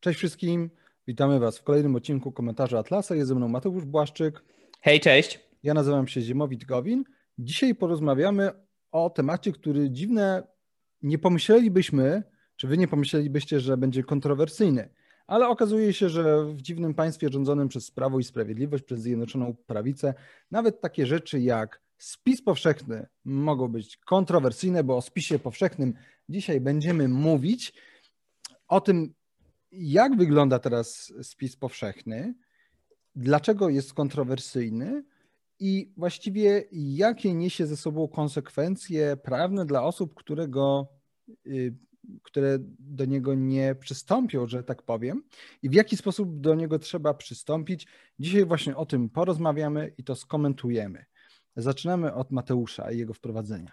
Cześć wszystkim, witamy Was w kolejnym odcinku komentarza Atlasa. Jest ze mną Mateusz Błaszczyk. Hej, cześć. Ja nazywam się Ziemowit Gowin. Dzisiaj porozmawiamy o temacie, który dziwne nie pomyślelibyśmy, czy Wy nie pomyślelibyście, że będzie kontrowersyjny. Ale okazuje się, że w dziwnym państwie rządzonym przez Prawo i Sprawiedliwość, przez Zjednoczoną Prawicę, nawet takie rzeczy jak spis powszechny mogą być kontrowersyjne, bo o spisie powszechnym dzisiaj będziemy mówić. O tym, jak wygląda teraz spis powszechny, dlaczego jest kontrowersyjny i właściwie jakie niesie ze sobą konsekwencje prawne dla osób, które, go, y, które do niego nie przystąpią, że tak powiem, i w jaki sposób do niego trzeba przystąpić. Dzisiaj właśnie o tym porozmawiamy i to skomentujemy. Zaczynamy od Mateusza i jego wprowadzenia.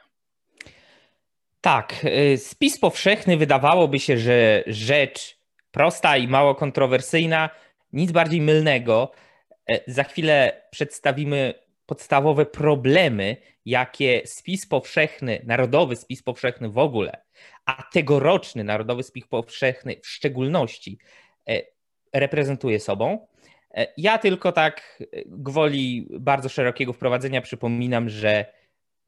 Tak, y, spis powszechny wydawałoby się, że rzecz prosta i mało kontrowersyjna, nic bardziej mylnego. E, za chwilę przedstawimy podstawowe problemy, jakie spis powszechny, narodowy spis powszechny w ogóle, a tegoroczny narodowy spis powszechny w szczególności e, reprezentuje sobą. E, ja tylko tak gwoli bardzo szerokiego wprowadzenia przypominam, że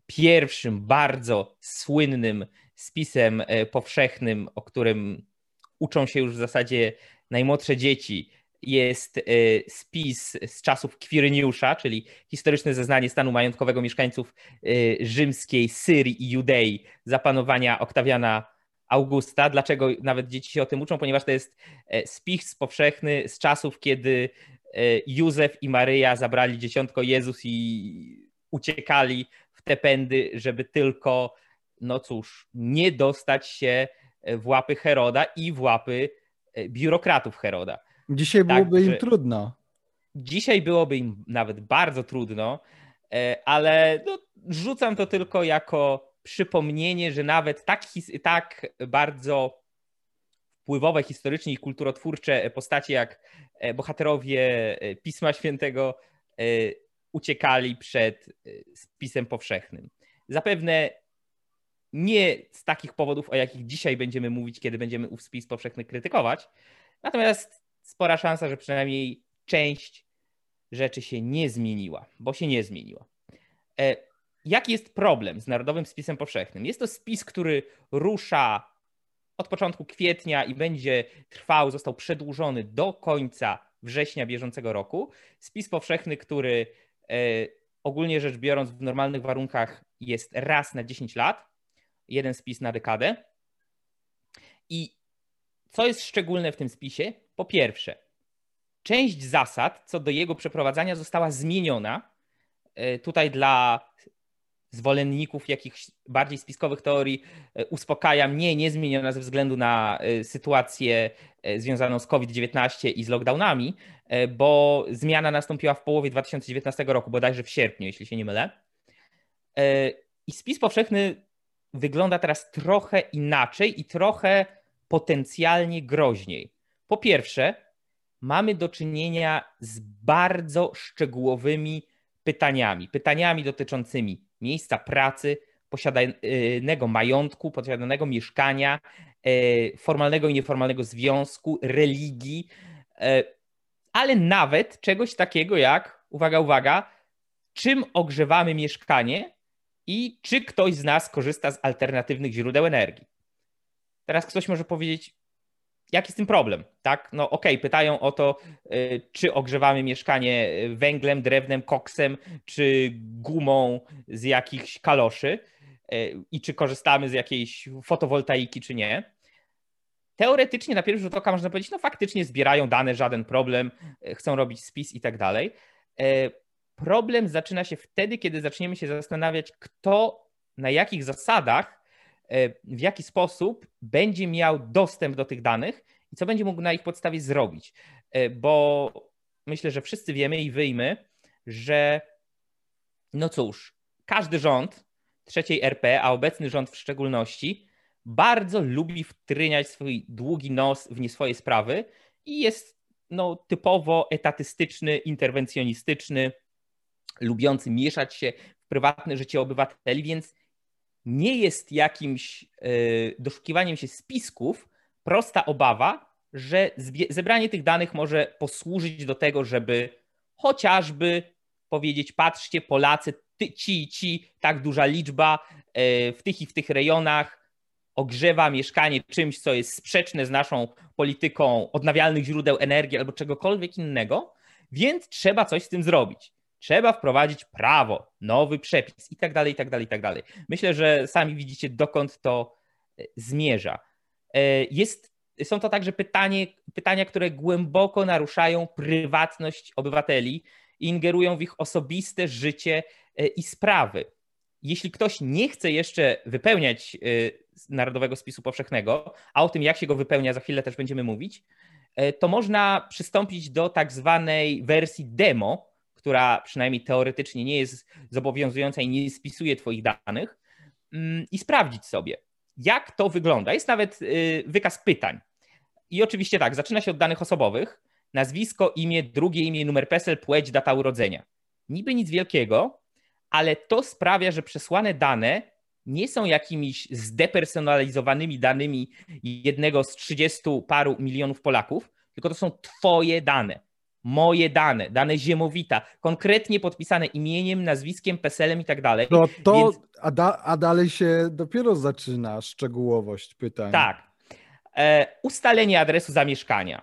pierwszym bardzo słynnym spisem powszechnym, o którym uczą się już w zasadzie najmłodsze dzieci, jest e, spis z czasów Kwiryniusza, czyli historyczne zeznanie stanu majątkowego mieszkańców e, rzymskiej Syrii i Judei za panowania Oktawiana Augusta. Dlaczego nawet dzieci się o tym uczą? Ponieważ to jest e, spis powszechny z czasów, kiedy Józef i Maryja zabrali dzieciątko Jezus i uciekali w te pędy, żeby tylko, no cóż, nie dostać się w łapy Heroda i w łapy biurokratów Heroda. Dzisiaj tak, byłoby tak, im trudno. Dzisiaj byłoby im nawet bardzo trudno, e, ale no, rzucam to tylko jako przypomnienie, że nawet tak, tak bardzo wpływowe historycznie i kulturotwórcze postacie jak e, bohaterowie e, Pisma Świętego uciekali przed spisem powszechnym. Zapewne nie z takich powodów, o jakich dzisiaj będziemy mówić, kiedy będziemy ów spis powszechny krytykować, natomiast spora szansa, że przynajmniej część rzeczy się nie zmieniła, bo się nie zmieniła. E, jaki jest problem z Narodowym Spisem Powszechnym? Jest to spis, który rusza od początku kwietnia i będzie trwał, został przedłużony do końca września bieżącego roku. Spis powszechny, który e, ogólnie rzecz biorąc w normalnych warunkach jest raz na 10 lat, jeden spis na dekadę. I co jest szczególne w tym spisie? Po pierwsze, część zasad co do jego przeprowadzania została zmieniona. E, tutaj dla zwolenników jakichś bardziej spiskowych teorii e, uspokajam, nie, nie zmieniona ze względu na e, sytuację związaną z COVID-19 i z lockdownami, bo zmiana nastąpiła w połowie 2019 roku, bodajże w sierpniu, jeśli się nie mylę. I spis powszechny wygląda teraz trochę inaczej i trochę potencjalnie groźniej. Po pierwsze, mamy do czynienia z bardzo szczegółowymi pytaniami. Pytaniami dotyczącymi miejsca pracy, posiadanego majątku, posiadanego mieszkania, e, formalnego i nieformalnego związku, religii, e, ale nawet czegoś takiego jak, uwaga, uwaga, czym ogrzewamy mieszkanie i czy ktoś z nas korzysta z alternatywnych źródeł energii. Teraz ktoś może powiedzieć, jaki jest tym problem, tak? No okej, okay, pytają o to, y, czy ogrzewamy mieszkanie węglem, drewnem, koksem, czy gumą z jakichś kaloszy y, i czy korzystamy z jakiejś fotowoltaiki, czy nie. Teoretycznie na pierwszy rzut oka można powiedzieć, no faktycznie zbierają dane, żaden problem, y, chcą robić spis i tak dalej. Problem zaczyna się wtedy, kiedy zaczniemy się zastanawiać, kto na jakich zasadach E, w jaki sposób będzie miał dostęp do tych danych i co będzie mógł na ich podstawie zrobić. E, bo myślę, że wszyscy wiemy i wyjmy, że no cóż, każdy rząd trzeciej RP, a obecny rząd w szczególności, bardzo lubi wtryniać swój długi nos w nie swoje sprawy i jest no, typowo etatystyczny, interwencjonistyczny, lubiący mieszać się w prywatne życie obywateli, więc nie jest jakimś e, doszukiwaniem się spisków prosta obawa, że zebranie tych danych może posłużyć do tego, żeby chociażby powiedzieć: patrzcie, Polacy, ty, ci, ci, tak duża liczba e, w tych i w tych rejonach ogrzewa mieszkanie czymś, co jest sprzeczne z naszą polityką odnawialnych źródeł energii albo czegokolwiek innego, więc trzeba coś z tym zrobić. Trzeba wprowadzić prawo, nowy przepis i tak dalej, i tak dalej, i tak dalej. Myślę, że sami widzicie, dokąd to e, zmierza. E, jest, są to także pytanie, pytania, które głęboko naruszają prywatność obywateli i ingerują w ich osobiste życie e, i sprawy. Jeśli ktoś nie chce jeszcze wypełniać Narodowego Spisu Powszechnego, a o tym, jak się go wypełnia, za chwilę też będziemy mówić, to można przystąpić do tak zwanej wersji demo, która przynajmniej teoretycznie nie jest zobowiązująca i nie spisuje Twoich danych, mm, i sprawdzić sobie, jak to wygląda. Jest nawet y, wykaz pytań. I oczywiście tak, zaczyna się od danych osobowych: nazwisko, imię, drugie imię, numer PESEL, płeć, data urodzenia. Niby nic wielkiego, ale to sprawia, że przesłane dane nie są jakimiś zdepersonalizowanymi danymi jednego z 30 paru milionów Polaków, tylko to są Twoje dane moje dane, dane ziemowita, konkretnie podpisane imieniem, nazwiskiem, PESEL-em i tak dalej. No to, Więc... a, da, a dalej się dopiero zaczyna szczegółowość pytań. Tak. E, ustalenie adresu zamieszkania.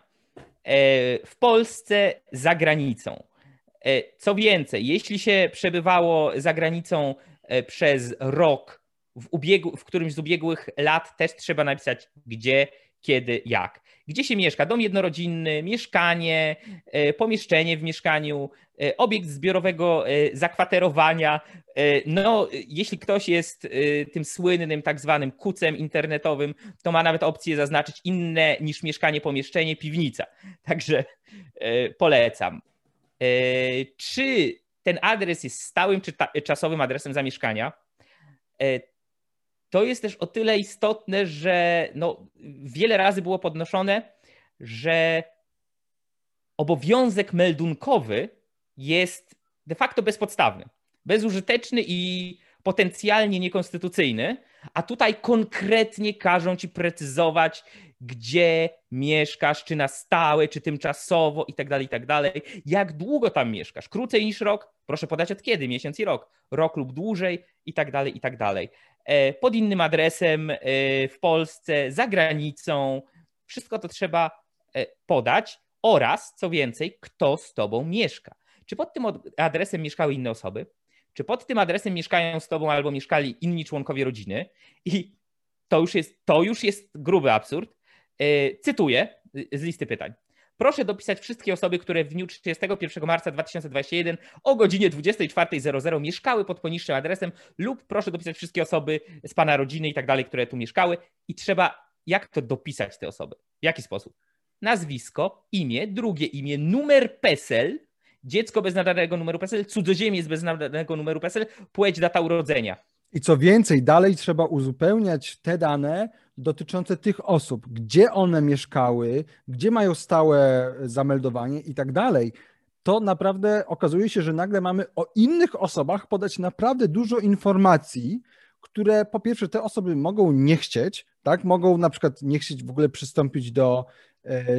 E, w Polsce, za granicą. E, co więcej, jeśli się przebywało za granicą e, przez rok, w, ubiegu, w którymś z ubiegłych lat też trzeba napisać gdzie, kiedy, jak gdzie się mieszka, dom jednorodzinny, mieszkanie, e, pomieszczenie w mieszkaniu, e, obiekt zbiorowego e, zakwaterowania. No, jeśli ktoś jest tym słynnym tak zwanym kucem internetowym, to ma nawet opcję zaznaczyć inne niż mieszkanie, pomieszczenie, piwnica. Także polecam. Czy ten adres jest stałym czy czasowym adresem zamieszkania? To jest też o tyle istotne, że no, wiele razy było podnoszone, że obowiązek meldunkowy jest de facto bezpodstawny, bezużyteczny i potencjalnie niekonstytucyjny, a tutaj konkretnie każą ci precyzować, gdzie mieszkasz, czy na stałe, czy tymczasowo i tak dalej, i tak. Jak długo tam mieszkasz? Krócej niż rok? Proszę podać od kiedy? Miesiąc i rok. Rok lub dłużej i tak E, pod innym adresem e, w Polsce, za granicą. Wszystko to trzeba e, podać oraz, co więcej, kto z tobą mieszka. Czy pod tym adresem mieszkały inne osoby? Czy pod tym adresem mieszkają z tobą albo mieszkali inni członkowie rodziny? I to już jest, to już jest gruby absurd. Cytuję z listy pytań. Proszę dopisać wszystkie osoby, które w dniu 31 marca 2021 o godzinie 24.00 mieszkały pod poniższym adresem lub proszę dopisać wszystkie osoby z Pana rodziny i tak dalej, które tu mieszkały i trzeba, jak to dopisać te osoby? W jaki sposób? Nazwisko, imię, drugie imię, numer PESEL, dziecko bez nadanego numeru PESEL, cudzoziemiec bez nadanego numeru PESEL, płeć, data urodzenia. I co więcej, dalej trzeba uzupełniać te dane dotyczące tych osób, gdzie one mieszkały, gdzie mają stałe zameldowanie i tak dalej. To naprawdę okazuje się, że nagle mamy o innych osobach podać naprawdę dużo informacji, które po pierwsze te osoby mogą nie chcieć, tak? Mogą na przykład nie chcieć w ogóle przystąpić do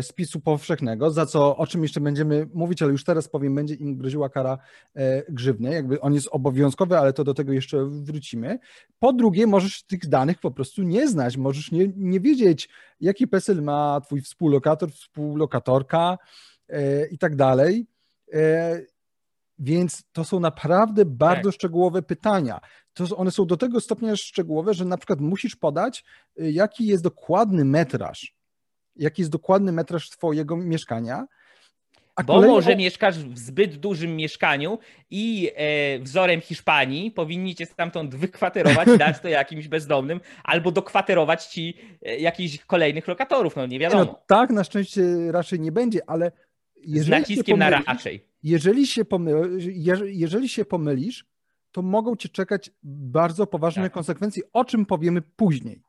spisu powszechnego, za co, o czym jeszcze będziemy mówić, ale już teraz powiem, będzie im groziła kara e, grzywny, jakby on jest obowiązkowy, ale to do tego jeszcze wrócimy. Po drugie, możesz tych danych po prostu nie znać, możesz nie, nie wiedzieć, jaki PESEL ma twój współlokator, współlokatorka e, i tak dalej. Więc to są naprawdę bardzo tak. szczegółowe pytania. To one są do tego stopnia szczegółowe, że na przykład musisz podać, jaki jest dokładny metraż jaki jest dokładny metraż twojego mieszkania. A Bo kolejno... może mieszkasz w zbyt dużym mieszkaniu i e, wzorem Hiszpanii powinni cię stamtąd wykwaterować dać to jakimś bezdomnym, albo dokwaterować ci e, jakichś kolejnych lokatorów, no nie wiadomo. No, tak, na szczęście raczej nie będzie, ale jeżeli Z naciskiem pomylisz, na raczej. Jeżeli się, pomylisz, jeżeli się pomylisz, to mogą cię czekać bardzo poważne tak. konsekwencje, o czym powiemy później.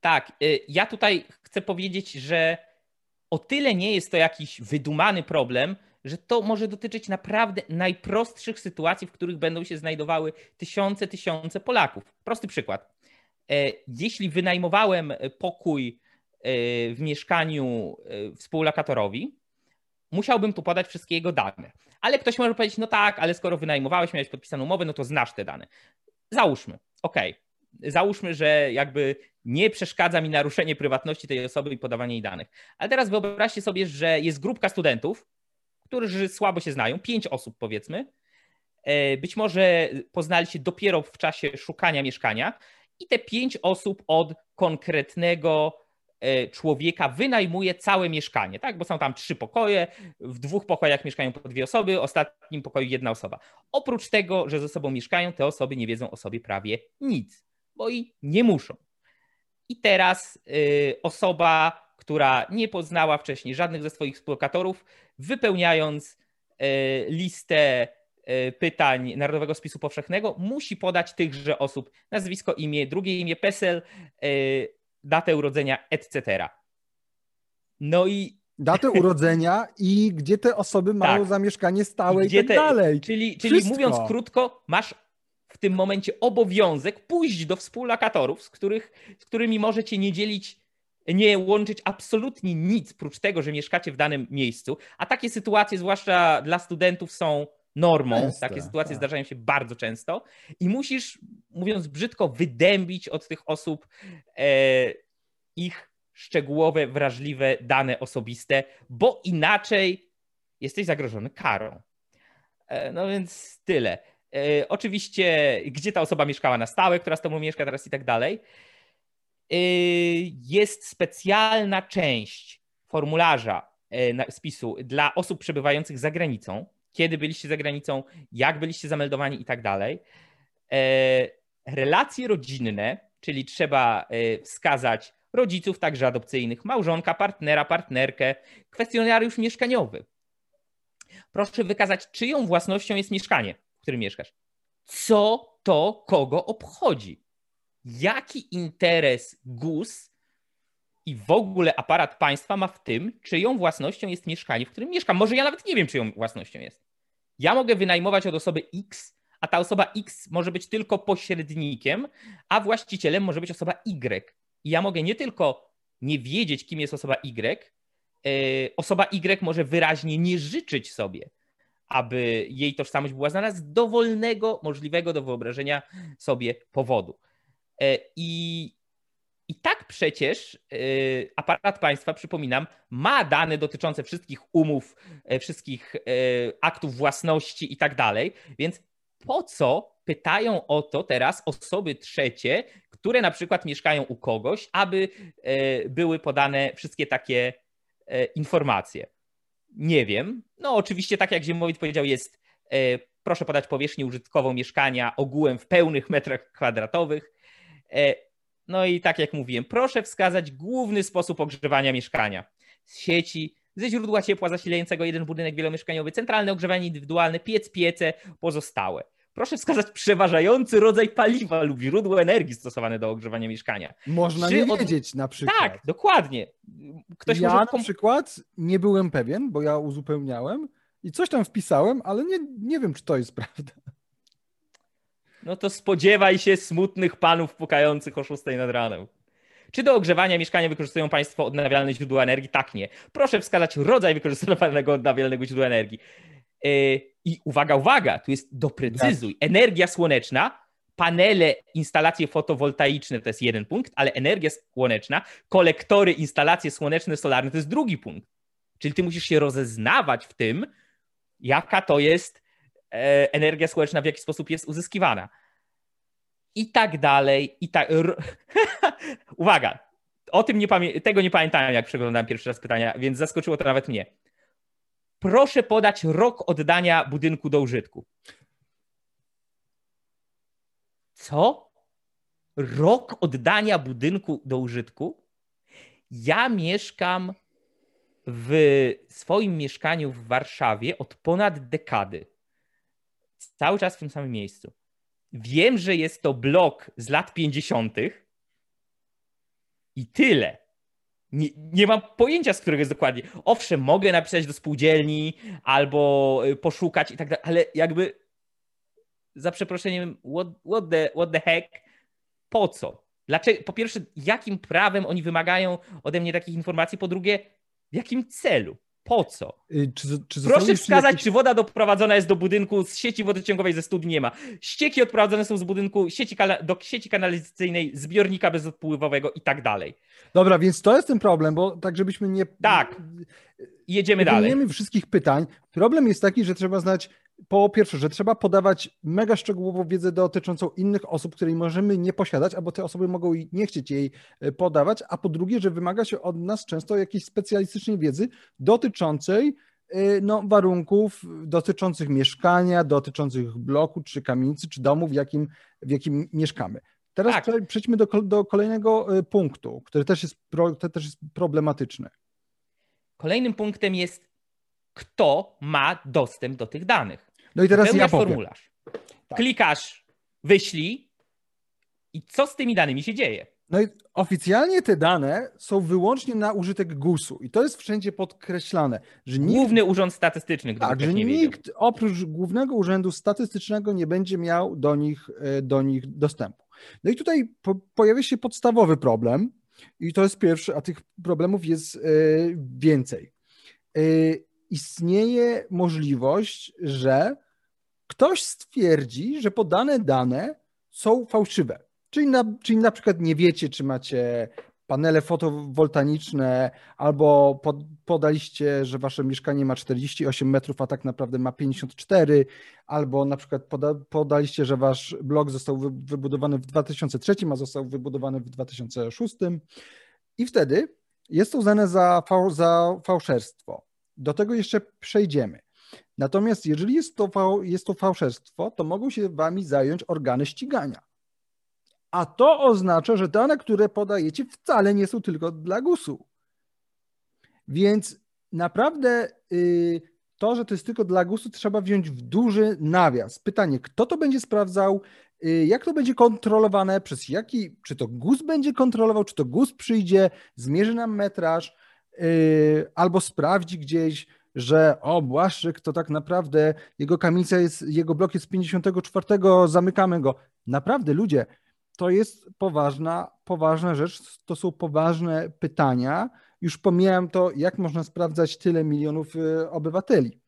Tak, y, ja tutaj chcę powiedzieć, że o tyle nie jest to jakiś wydumany problem, że to może dotyczyć naprawdę najprostszych sytuacji, w których będą się znajdowały tysiące, tysiące Polaków. Prosty przykład. E, jeśli wynajmowałem pokój w mieszkaniu współlokatorowi, musiałbym tu podać wszystkie jego dane. Ale ktoś może powiedzieć, no tak, ale skoro wynajmowałeś, miałeś podpisaną umowę, no to znasz te dane. Załóżmy, okej. Załóżmy, że jakby nie przeszkadza mi naruszenie prywatności tej osoby i podawanie jej danych. Ale teraz wyobraźcie sobie, że jest grupka studentów, którzy słabo się znają, pięć osób powiedzmy. E, być może poznali się dopiero w czasie szukania mieszkania i te pięć osób od konkretnego E, człowieka wynajmuje całe mieszkanie, tak? Bo są tam trzy pokoje, w dwóch pokojach mieszkają po dwie osoby, w ostatnim pokoju jedna osoba. Oprócz tego, że ze sobą mieszkają, te osoby nie wiedzą o sobie prawie nic, bo i nie muszą. I teraz y, osoba, która nie poznała wcześniej żadnych ze swoich współlokatorów, wypełniając y, listę y, pytań Narodowego Spisu Powszechnego, musi podać tychże osób nazwisko, imię, drugie imię, PESEL, datę urodzenia, etc. No i. Datę urodzenia i gdzie te osoby mają tak. zamieszkanie stałe i, i tak te... dalej. Czyli, czyli mówiąc krótko, masz w tym momencie obowiązek pójść do współlokatorów, z, których, z którymi możecie nie dzielić, nie łączyć absolutnie nic, prócz tego, że mieszkacie w danym miejscu. A takie sytuacje, zwłaszcza dla studentów, są normą. Często, takie sytuacje tak. zdarzają się bardzo często i musisz, mówiąc brzydko, wydębić od tych osób e, ich szczegółowe, wrażliwe dane osobiste, bo inaczej jesteś zagrożony karą. E, no więc tyle. E, oczywiście, gdzie ta osoba mieszkała na stałe, która z tobą mieszka teraz i tak dalej. E, jest specjalna część formularza e, spisu dla osób przebywających za granicą kiedy byliście za granicą, jak byliście zameldowani i tak dalej. Relacje rodzinne, czyli trzeba wskazać rodziców, także adopcyjnych, małżonka, partnera, partnerkę, kwestionariusz mieszkaniowy. Proszę wykazać, czyją własnością jest mieszkanie, którym mieszkasz. Co to kogo obchodzi? Jaki interes GUS i w ogóle aparat państwa ma w tym, czyją własnością jest mieszkanie, w którym mieszkam. Może ja nawet nie wiem, czyją własnością jest. Ja mogę wynajmować od osoby X, a ta osoba X może być tylko pośrednikiem, a właścicielem może być osoba Y. I ja mogę nie tylko nie wiedzieć, kim jest osoba Y, e, osoba Y może wyraźnie nie życzyć sobie, aby jej tożsamość była znana z dowolnego, możliwego do wyobrażenia sobie powodu. E, I i tak przecież y, aparat państwa, przypominam, ma dane dotyczące wszystkich umów, e, wszystkich e, aktów własności i tak dalej, więc po co pytają o to teraz osoby trzecie, które na przykład mieszkają u kogoś, aby e, były podane wszystkie takie informacje? Nie wiem. No, oczywiście, tak jak Ziemowit powiedział, jest proszę podać powierzchnię użytkową mieszkania ogółem w pełnych metrach kwadratowych. No i tak jak mówiłem, proszę wskazać główny sposób ogrzewania mieszkania. Z sieci, ze źródła ciepła zasilającego jeden budynek wielomieszkaniowy, centralne ogrzewanie indywidualne, piec, piece, pozostałe. Proszę wskazać przeważający rodzaj paliwa lub źródło energii stosowane do ogrzewania mieszkania. Można Czy nie od... wiedzieć na przykład. Tak, dokładnie. Ktoś ja może... na przykład nie byłem pewien, bo ja uzupełniałem i coś tam wpisałem, ale nie, nie wiem, czy to jest prawda no to spodziewaj się smutnych panów pukających o 6 nad ranem. Czy do ogrzewania mieszkania wykorzystują Państwo odnawialne źródła energii? Tak, nie. Proszę wskazać rodzaj wykorzystywanego odnawialnego źródła energii. Yy, I uwaga, uwaga, tu jest doprecyzuj. Tak. Energia słoneczna, panele, instalacje fotowoltaiczne to jest jeden punkt, ale energia słoneczna, kolektory, instalacje słoneczne, solarne to jest drugi punkt. Czyli ty musisz się rozeznawać w tym, jaka to jest E, energia słoneczna w jaki sposób jest uzyskiwana. I tak dalej, i tak. Uwaga, o tym nie pamię... tego nie pamiętałem, jak przeglądałem pierwszy raz pytania, więc zaskoczyło to nawet mnie. Proszę podać rok oddania budynku do użytku. Co? Rok oddania budynku do użytku? Ja mieszkam w swoim mieszkaniu w Warszawie od ponad dekady cały czas w tym samym miejscu. Wiem, że jest to blok z lat 50. i tyle. Nie, nie mam pojęcia, z którego jest dokładnie. Owszem, mogę napisać do spółdzielni albo y, poszukać i tak dalej, ale jakby za przeproszeniem, what, what, the, what the heck? Po co? Dlaczego, po pierwsze, jakim prawem oni wymagają ode mnie takich informacji? Po drugie, w jakim celu? Po co? Y, czy, czy Proszę wskazać, jakieś... czy woda doprowadzona jest do budynku z sieci wodociągowej ze studni nie ma. Ścieki odprowadzone są z budynku sieci do sieci kanalizacyjnej, zbiornika bezodpływowego i tak dalej. Dobra, więc to jest ten problem, bo tak żebyśmy nie... Tak, jedziemy nie dalej. Nie wszystkich pytań. Problem jest taki, że trzeba znać po pierwsze, że trzeba podawać mega szczegółową wiedzę dotyczącą innych osób, której możemy nie posiadać, albo te osoby mogą nie chcieć jej e, podawać, a po drugie, że wymaga się od nas często jakiejś specjalistycznej wiedzy dotyczącej e, no, warunków dotyczących mieszkania, dotyczących bloku, czy kamienicy, czy domu, w jakim, w jakim mieszkamy. Teraz tak. przejdźmy do, do kolejnego e, punktu, który też jest, pro, też jest problematyczny. Kolejnym punktem jest, kto ma dostęp do tych danych. No i teraz ja powiem. formularz. Tak. Klikasz, wyślij i co z tymi danymi się dzieje? No i oficjalnie te dane są wyłącznie na użytek GUS-u i to jest wszędzie podkreślane, że nikt, Główny Urząd Statystyczny, tak, że nikt oprócz Głównego Urzędu Statystycznego nie będzie miał do nich, e, do nich dostępu. No i tutaj po, pojawia się podstawowy problem i to jest pierwszy, a tych problemów jest e, więcej. E, istnieje możliwość, że ktoś stwierdzi, że podane dane są fałszywe. Czyli na, czyli na przykład nie wiecie, czy macie panele fotowoltaiczne, albo pod, podaliście, że wasze mieszkanie ma 48 metrów, a tak naprawdę ma 54, albo na przykład poda, podaliście, że wasz blok został wy, wybudowany w 2003, a został wybudowany w 2006. I wtedy jest to uznane za, fał, za fałszerstwo. Do tego jeszcze przejdziemy. Natomiast jeżeli jest to, jest to fałszerstwo, to mogą się wami zająć organy ścigania. A to oznacza, że dane, które podajecie, wcale nie są tylko dla GUS-u. Więc naprawdę yy, to, że to jest tylko dla GUS-u, trzeba wziąć w duży nawias. Pytanie, kto to będzie sprawdzał, yy, jak to będzie kontrolowane, przez jaki, czy to GUS będzie kontrolował, czy to GUS przyjdzie, zmierzy nam metraż, yy, albo sprawdzi gdzieś, że o, Błaszczyk to tak naprawdę jego kamienica jest, jego blok jest 54, zamykamy go. Naprawdę, ludzie, to jest poważna, poważna rzecz, to są poważne pytania. Już pomijam to, jak można sprawdzać tyle milionów y, obywateli.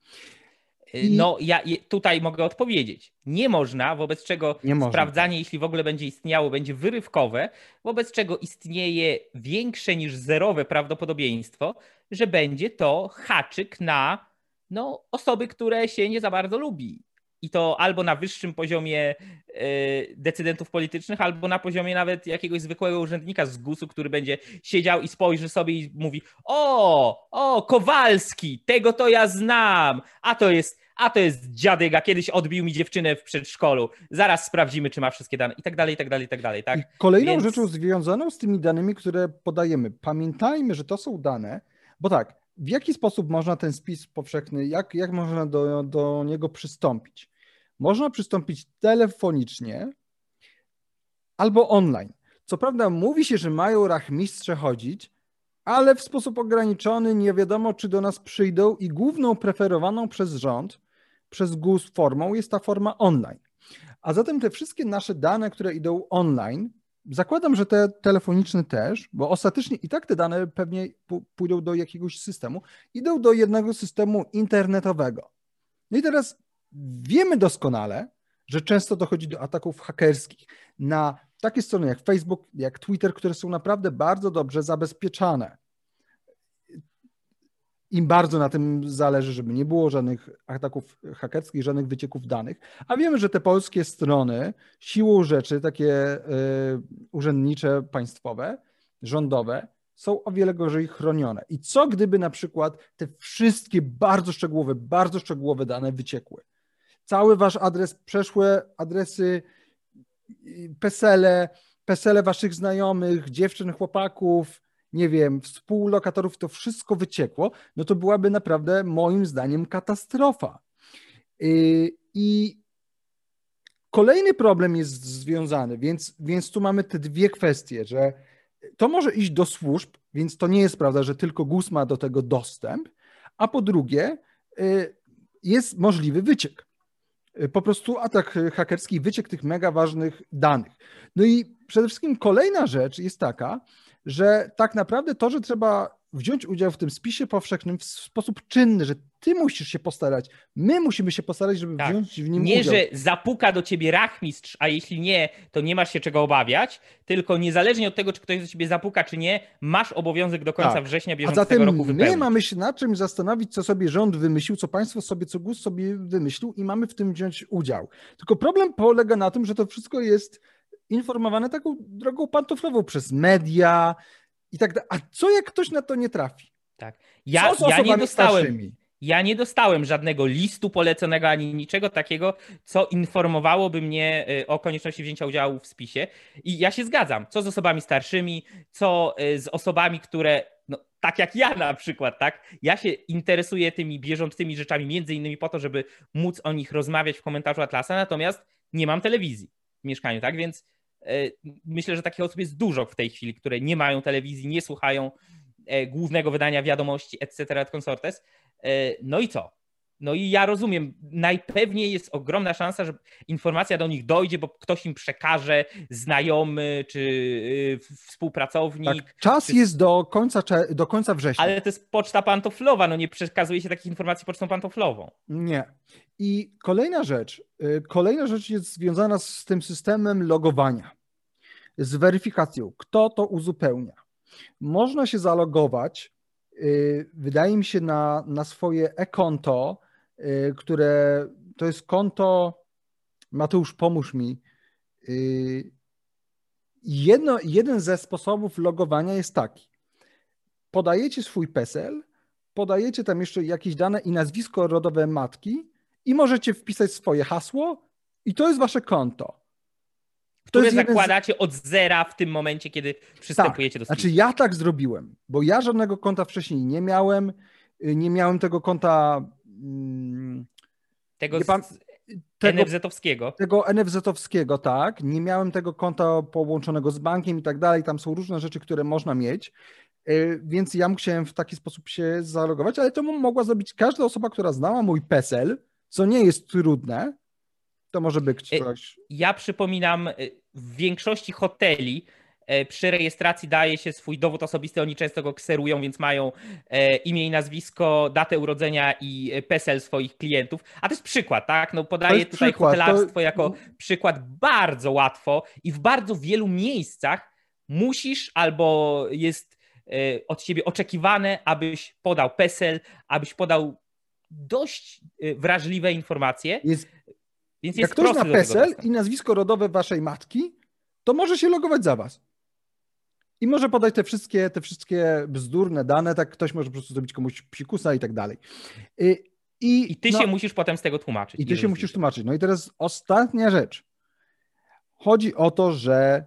No, ja tutaj mogę odpowiedzieć. Nie można, wobec czego sprawdzanie, jeśli w ogóle będzie istniało, będzie wyrywkowe, wobec czego istnieje większe niż zerowe prawdopodobieństwo, że będzie to haczyk na no, osoby, które się nie za bardzo lubi. I to albo na wyższym poziomie y, decydentów politycznych, albo na poziomie nawet jakiegoś zwykłego urzędnika z GUS-u, który będzie siedział i spojrzy sobie i mówi: O, o, Kowalski, tego to ja znam, a to jest a to jest dziadek, a kiedyś odbił mi dziewczynę w przedszkolu. Zaraz sprawdzimy, czy ma wszystkie dane i tak dalej, i tak dalej, i tak dalej. Tak? I kolejną Więc... rzeczą związaną z tymi danymi, które podajemy, pamiętajmy, że to są dane, bo tak, w jaki sposób można ten spis powszechny, jak, jak można do, do niego przystąpić? Można przystąpić telefonicznie albo online. Co prawda mówi się, że mają rachmistrze chodzić, ale w sposób ograniczony nie wiadomo, czy do nas przyjdą i główną preferowaną przez rząd, przez GUS formą jest ta forma online. A zatem te wszystkie nasze dane, które idą online, Zakładam, że te telefoniczne też, bo ostatecznie i tak te dane pewnie pójdą do jakiegoś systemu, idą do jednego systemu internetowego. No i teraz wiemy doskonale, że często dochodzi do ataków hakerskich na takie strony jak Facebook, jak Twitter, które są naprawdę bardzo dobrze zabezpieczane im bardzo na tym zależy, żeby nie było żadnych ataków hakerskich, żadnych wycieków danych. A wiemy, że te polskie strony siłą rzeczy, takie y, urzędnicze, państwowe, rządowe, są o wiele gorzej chronione. I co gdyby na przykład te wszystkie bardzo szczegółowe, bardzo szczegółowe dane wyciekły? Cały wasz adres, przeszłe adresy, pesele, pesele waszych znajomych, dziewczyn, chłopaków, nie wiem, współlokatorów, to wszystko wyciekło, no to byłaby naprawdę moim zdaniem katastrofa. Y, I kolejny problem jest związany, więc, więc tu mamy te dwie kwestie, że to może iść do służb, więc to nie jest prawda, że tylko GUS ma do tego dostęp, a po drugie y, jest możliwy wyciek. Po prostu atak hakerski, wyciek tych mega ważnych danych. No i przede wszystkim kolejna rzecz jest taka, że tak naprawdę to, że trzeba wziąć udział w tym spisie powszechnym w sposób czynny, że ty musisz się postarać, my musimy się postarać, żeby tak. wziąć w nim nie, udział. Nie, że zapuka do ciebie rachmistrz, a jeśli nie, to nie masz się czego obawiać, tylko niezależnie od tego, czy ktoś do ciebie zapuka, czy nie, masz obowiązek do końca tak. września bieżącego a zatem roku wypełnić. my mamy się na czym zastanowić, co sobie rząd wymyślił, co państwo sobie, co GUS sobie wymyślił i mamy w tym wziąć udział. Tylko problem polega na tym, że to wszystko jest informowane taką drogą pantoflową przez media, i tak dalej. A co jak ktoś na to nie trafi? Tak. Ja, ja nie dostałem. Starszymi? Ja nie dostałem żadnego listu poleconego ani niczego takiego, co informowałoby mnie y, o konieczności wzięcia udziału w spisie. I ja się zgadzam. Co z osobami starszymi, co y, z osobami, które, no, tak jak ja na przykład, tak? Ja się interesuję tymi bieżącymi rzeczami, między innymi po to, żeby móc o nich rozmawiać w komentarzu Atlasa, natomiast nie mam telewizji w mieszkaniu, tak? Więc myślę, że takich osób jest dużo w tej chwili, które nie mają telewizji, nie słuchają e, głównego wydania wiadomości, etc. et consortes. E, no i co? No i ja rozumiem, najpewniej jest ogromna szansa, że informacja do nich dojdzie, bo ktoś im przekaże, znajomy czy y, współpracownik. Tak, czas czy... jest do końca, do końca września. Ale to jest poczta pantoflowa, no nie przekazuje się takich informacji pocztą pantoflową. Nie. I kolejna rzecz, y, kolejna rzecz jest związana z tym systemem logowania, z weryfikacją. Kto to uzupełnia? Można się zalogować, y, wydaje mi się, na, na swoje e-konto, które to jest konto, Mateusz, pomóż mi. Jedno, jeden ze sposobów logowania jest taki. Podajecie swój PESEL, podajecie tam jeszcze jakieś dane i nazwisko rodowe matki i możecie wpisać swoje hasło i to jest wasze konto. Które zakładacie z... od zera w tym momencie, kiedy przystępujecie tak. do spisu. Znaczy ja tak zrobiłem, bo ja żadnego konta wcześniej nie miałem, y, nie miałem tego konta hmm, tego pan... tego, NFZ-owskiego. Tego NFZ-owskiego, tak. Nie miałem tego konta połączonego z bankiem i tak dalej. Tam są różne rzeczy, które można mieć. Y, więc ja musiałem w taki sposób się zalogować, ale to mogła zrobić każda osoba, która znała mój PESEL, co nie jest trudne, to może być ktoś. Ja przypominam, y, w większości hoteli przy rejestracji daje się swój dowód osobisty, oni często go kserują, więc mają imię i nazwisko, datę urodzenia i PESEL swoich klientów. A to jest przykład, tak? No podaję tutaj przykład. hotelarstwo to... jako przykład bardzo łatwo i w bardzo wielu miejscach musisz albo jest E, od ciebie oczekiwane, abyś podał PESEL, abyś podał dość e, wrażliwe informacje. Jest, więc jak ktoś ma PESEL i nazwisko rodowe waszej matki, to może się logować za was. I może podać te wszystkie, te wszystkie bzdurne dane, tak ktoś może po prostu zrobić komuś psikusa i tak dalej. I, i, I ty no, się musisz potem z tego tłumaczyć. I ty się musisz tłumaczyć. No i teraz ostatnia rzecz. Chodzi o to, że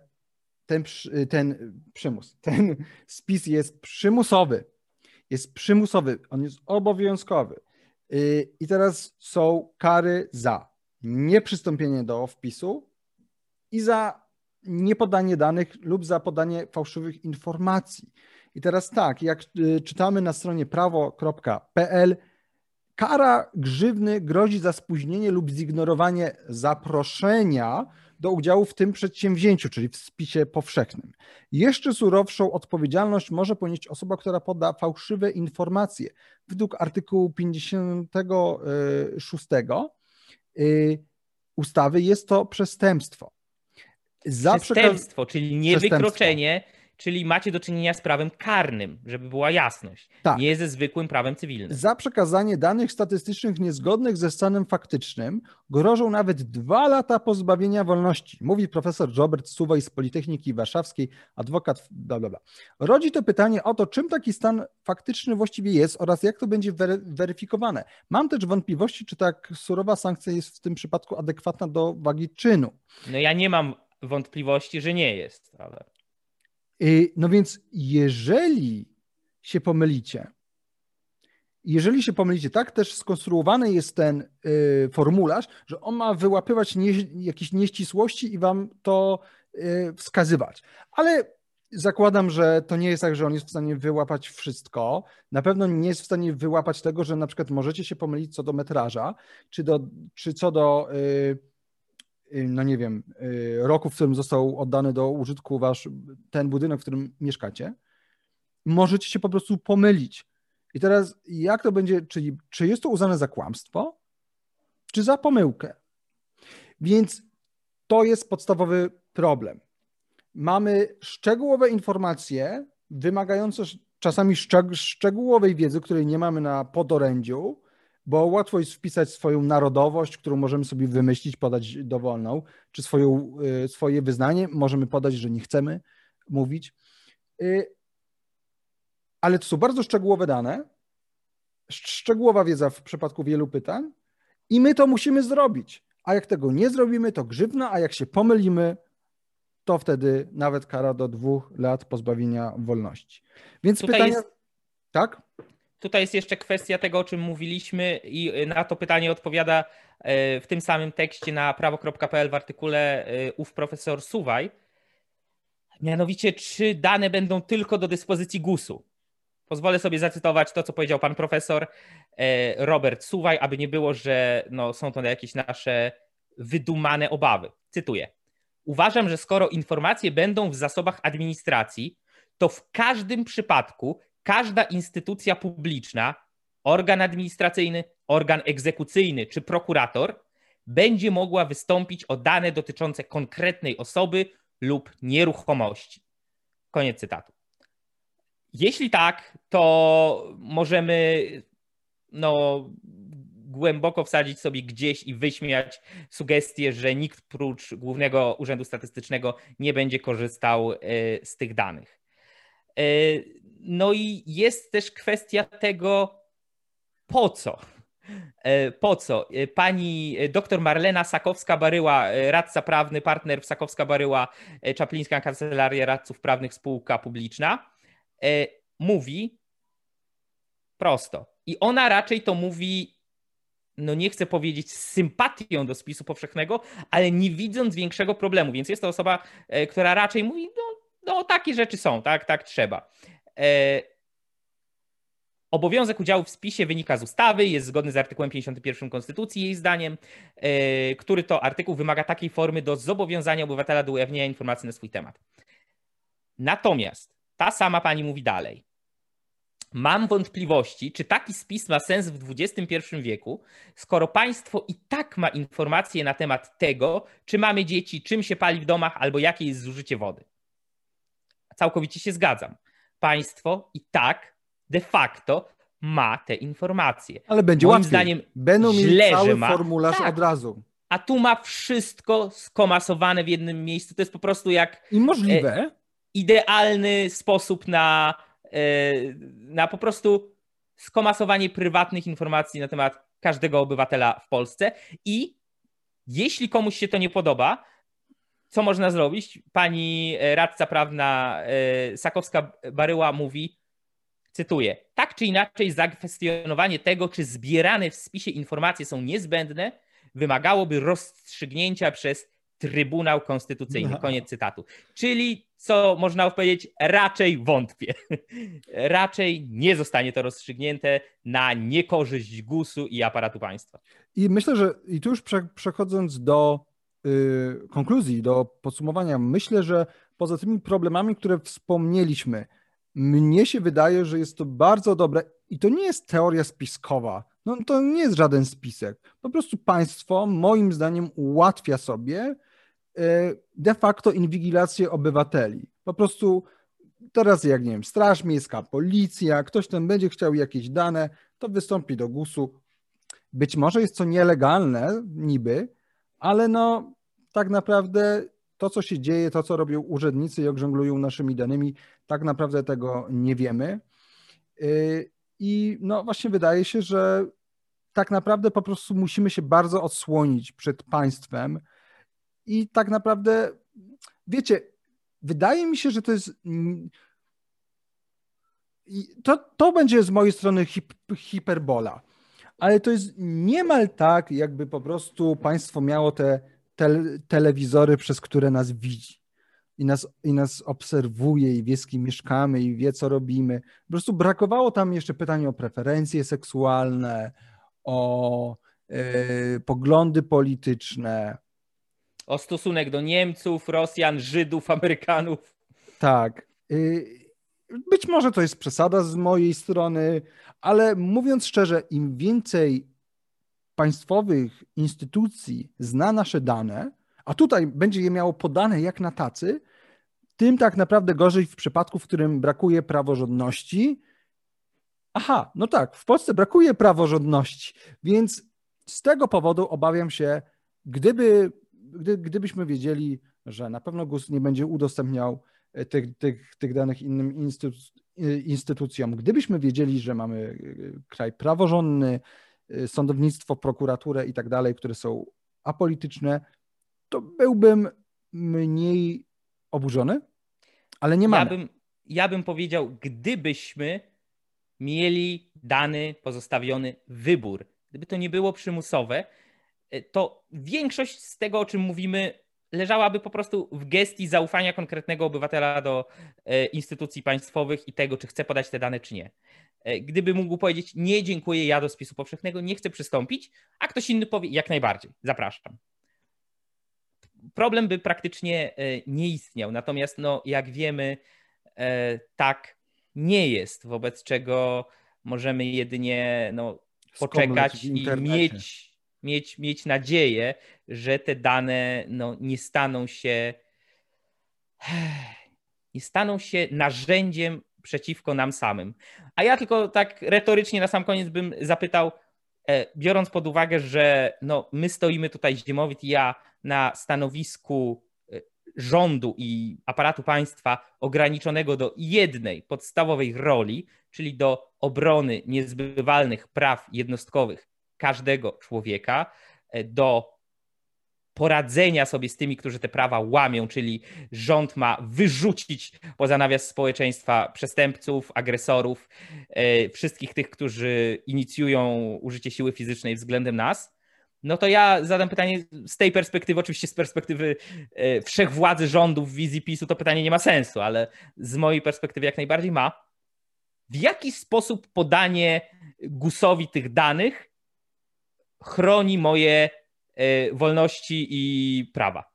ten, ten przymus, ten spis jest przymusowy. Jest przymusowy, on jest obowiązkowy. Y, I teraz są kary za nieprzystąpienie do wpisu i za niepodanie danych lub za podanie fałszywych informacji. I teraz tak, jak y, czytamy na stronie prawo.pl, kara grzywny grozi za spóźnienie lub zignorowanie zaproszenia do udziału w tym przedsięwzięciu, czyli w spisie powszechnym. Jeszcze surowszą odpowiedzialność może ponieść osoba, która poda fałszywe informacje. Według artykułu 56 y, ustawy jest to przestępstwo. Za przestępstwo, czyli nie wykroczenie, czyli macie do czynienia z prawem karnym, żeby była jasność, tak. nie ze zwykłym prawem cywilnym. Za przekazanie danych statystycznych niezgodnych ze stanem faktycznym grożą nawet dwa lata pozbawienia wolności, mówi profesor Robert Suwaj z Politechniki Warszawskiej, adwokat, bla, bla, bla. Rodzi to pytanie o to, czym taki stan faktyczny właściwie jest oraz jak to będzie weryfikowane. Mam też wątpliwości, czy tak surowa sankcja jest w tym przypadku adekwatna do wagi czynu. No ja nie mam wątpliwości, że nie jest, ale... Y, no więc jeżeli się pomylicie, jeżeli się pomylicie, tak też skonstruowany jest ten y, formularz, że on ma wyłapywać nie, jakieś nieścisłości i wam to y, wskazywać. Ale zakładam, że to nie jest tak, że on jest w stanie wyłapać wszystko. Na pewno nie jest w stanie wyłapać tego, że na przykład możecie się pomylić co do metraża, czy, do, czy co do, yy, no nie wiem, yy, roku, w którym został oddany do użytku wasz ten budynek, w którym mieszkacie. Możecie się po prostu pomylić. I teraz jak to będzie, czyli czy jest to uznane za kłamstwo, czy za pomyłkę? Więc to jest podstawowy problem mamy szczegółowe informacje wymagające czasami szczegółowej wiedzy, której nie mamy na podorędziu, bo łatwo jest wpisać swoją narodowość, którą możemy sobie wymyślić, podać dowolną, czy swoją, y, swoje wyznanie, możemy podać, że nie chcemy mówić. Y, ale to są bardzo szczegółowe dane, szczegółowa wiedza w przypadku wielu pytań i my to musimy zrobić. A jak tego nie zrobimy, to grzywna, a jak się pomylimy, to wtedy nawet kara do dwóch lat pozbawienia wolności. Więc Tutaj pytanie. Jest... Tak? Tutaj jest jeszcze kwestia tego, o czym mówiliśmy, i na to pytanie odpowiada e, w tym samym tekście na prawo.pl w artykule e, ów profesor Suwaj. Mianowicie, czy dane będą tylko do dyspozycji GUS-u? Pozwolę sobie zacytować to, co powiedział pan profesor e, Robert Suwaj, aby nie było, że no, są to jakieś nasze wydumane obawy. Cytuję. Uważam, że skoro informacje będą w zasobach administracji, to w każdym przypadku każda instytucja publiczna, organ administracyjny, organ egzekucyjny czy prokurator będzie mogła wystąpić o dane dotyczące konkretnej osoby lub nieruchomości. Koniec cytatu. Jeśli tak, to możemy no, głęboko wsadzić sobie gdzieś i wyśmiać sugestię, że nikt prócz Głównego Urzędu Statystycznego nie będzie korzystał e, z tych danych. E, no i jest też kwestia tego, po co. E, po co? Pani dr Marlena Sakowska-Baryła, radca prawny, partner w Sakowska-Baryła, Czaplińska Kancelaria Radców Prawnych Spółka Publiczna, mówi prosto. I ona raczej to mówi no nie chcę powiedzieć z sympatią do spisu powszechnego, ale nie widząc większego problemu. Więc jest to osoba, e, która raczej mówi, no, no takie rzeczy są, tak, tak trzeba. E, obowiązek udziału w spisie wynika z ustawy, jest zgodny z artykułem 51 Konstytucji, jej zdaniem, e, który to artykuł wymaga takiej formy do zobowiązania obywatela do ujawnienia informacji na swój temat. Natomiast ta sama pani mówi dalej. Mam wątpliwości, czy taki spis ma sens w XXI wieku, skoro państwo i tak ma informacje na temat tego, czy mamy dzieci, czym się pali w domach albo jakie jest zużycie wody. Całkowicie się zgadzam. Państwo i tak de facto ma te informacje. Ale będzie Moim łatwiej. zdaniem Będą źle, cały że ma. formularz tak. od razu. A tu ma wszystko skomasowane w jednym miejscu. To jest po prostu jak. I możliwe. E, idealny sposób na E, na po prostu skomasowanie prywatnych informacji na temat każdego obywatela w Polsce. I jeśli komuś się to nie podoba, co można zrobić? Pani e, radca prawna e, Sakowska-Baryła mówi, cytuję, tak czy inaczej zakwestionowanie tego, czy zbierane w spisie informacje są niezbędne, wymagałoby rozstrzygnięcia przez Trybunał Konstytucyjny. No. Koniec cytatu. Czyli, co można powiedzieć, raczej wątpię. raczej nie zostanie to rozstrzygnięte na niekorzyść GUS-u i aparatu państwa. I myślę, że i tu już przechodząc do konkluzji, do podsumowania, myślę, że poza tymi problemami, które wspomnieliśmy, mnie się wydaje, że jest to bardzo dobre i to nie jest teoria spiskowa. No to nie jest żaden spisek. Po prostu państwo, moim zdaniem, ułatwia sobie E, de facto inwigilację obywateli. Po prostu teraz jak nie wiem, Straż Miejska, Policja, ktoś tam będzie chciał jakieś dane, to wystąpi do GUS-u. Być może jest to nielegalne niby, ale no tak naprawdę to, co się dzieje, to, co robią urzędnicy i oglądlują naszymi danymi, tak naprawdę tego nie wiemy. E, I no właśnie wydaje się, że tak naprawdę po prostu musimy się bardzo odsłonić przed państwem, i tak naprawdę, wiecie, wydaje mi się, że to jest. To, to będzie z mojej strony hip, hiperbola, ale to jest niemal tak, jakby po prostu państwo miało te, te telewizory, przez które nas widzi. i nas, i nas obserwuje i wie, z kim mieszkamy i wie, co robimy. Po prostu brakowało tam jeszcze pytań o preferencje seksualne, o yy, poglądy polityczne. O stosunek do Niemców, Rosjan, Żydów, Amerykanów. Tak. Yy, być może to jest przesada z mojej strony, ale mówiąc szczerze, im więcej państwowych instytucji zna nasze dane, a tutaj będzie je miało podane jak na tacy, tym tak naprawdę gorzej w przypadku, w którym brakuje praworządności. Aha, no tak, w Polsce brakuje praworządności, więc z tego powodu obawiam się, gdyby, gdy, gdybyśmy wiedzieli, że na pewno GUS nie będzie udostępniał tych, tych, tych danych innym instytu, e, instytucjom, gdybyśmy wiedzieli, że mamy e, kraj praworządny, sądownictwo, prokuraturę i tak dalej, które są apolityczne, to byłbym mniej oburzony, ale nie mamy. Ja bym, ja bym powiedział, gdybyśmy mieli dany pozostawiony wybór, gdyby to nie było przymusowe, to większość z tego, o czym mówimy, leżałaby po prostu w gestii zaufania konkretnego obywatela do e, instytucji państwowych i tego, czy chce podać te dane, czy nie. E, gdyby mógł powiedzieć, nie dziękuję, ja do spisu powszechnego nie chcę przystąpić, a ktoś inny powie, jak najbardziej, zapraszam problem by praktycznie e, nie istniał. Natomiast, no, jak wiemy, tak nie jest, wobec czego możemy jedynie no, poczekać i mieć, mieć, mieć nadzieję, że te dane no, nie staną się nie staną się narzędziem przeciwko nam samym. A ja tylko tak retorycznie na sam koniec bym zapytał, e, biorąc pod uwagę, że no, my stoimy tutaj, Ziemowit i ja, na stanowisku e, rządu i aparatu państwa ograniczonego do jednej podstawowej roli, czyli do obrony niezbywalnych praw jednostkowych każdego człowieka, e, do poradzenia sobie z tymi, którzy te prawa łamią, czyli rząd ma wyrzucić poza nawias społeczeństwa przestępców, agresorów, e, wszystkich tych, którzy inicjują użycie siły fizycznej względem nas no to ja zadam pytanie z tej perspektywy, oczywiście z perspektywy e, wszechwładzy rządów, wizji PiSu, to pytanie nie ma sensu, ale z mojej perspektywy jak najbardziej ma. W jaki sposób podanie Gusowi tych danych chroni moje e, wolności i prawa?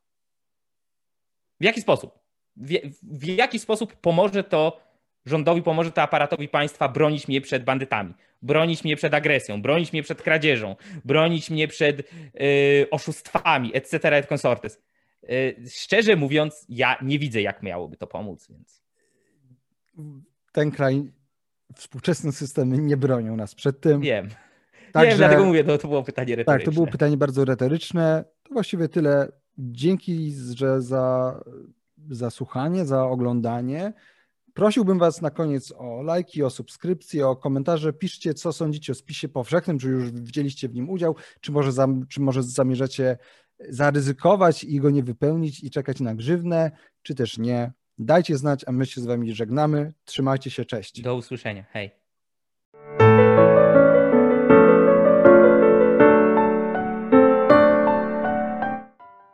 W jaki sposób? W, w jaki sposób pomoże to rządowi, pomoże to aparatowi państwa bronić mnie przed bandytami? bronić mnie przed agresją, bronić mnie przed kradzieżą, bronić mnie przed y, oszustwami, etc., et consortes. Y, szczerze mówiąc, ja nie widzę, jak miałoby to pomóc, więc... Ten kraj, współczesne systemy nie bronią nas przed tym. Wiem. Także, Wiem, dlatego mówię, to, to było pytanie retoryczne. Tak, to było pytanie bardzo retoryczne. To właściwie tyle. Dzięki, że za, za słuchanie, za oglądanie. Prosiłbym Was na koniec o lajki, o subskrypcje, o komentarze. Piszcie, co sądzicie o spisie powszechnym, czy już wzięliście w nim udział, czy może, zam, czy może zamierzacie zaryzykować i go nie wypełnić i czekać na grzywnę, czy też nie. Dajcie znać, a my się z Wami żegnamy. Trzymajcie się, cześć. Do usłyszenia. Hej.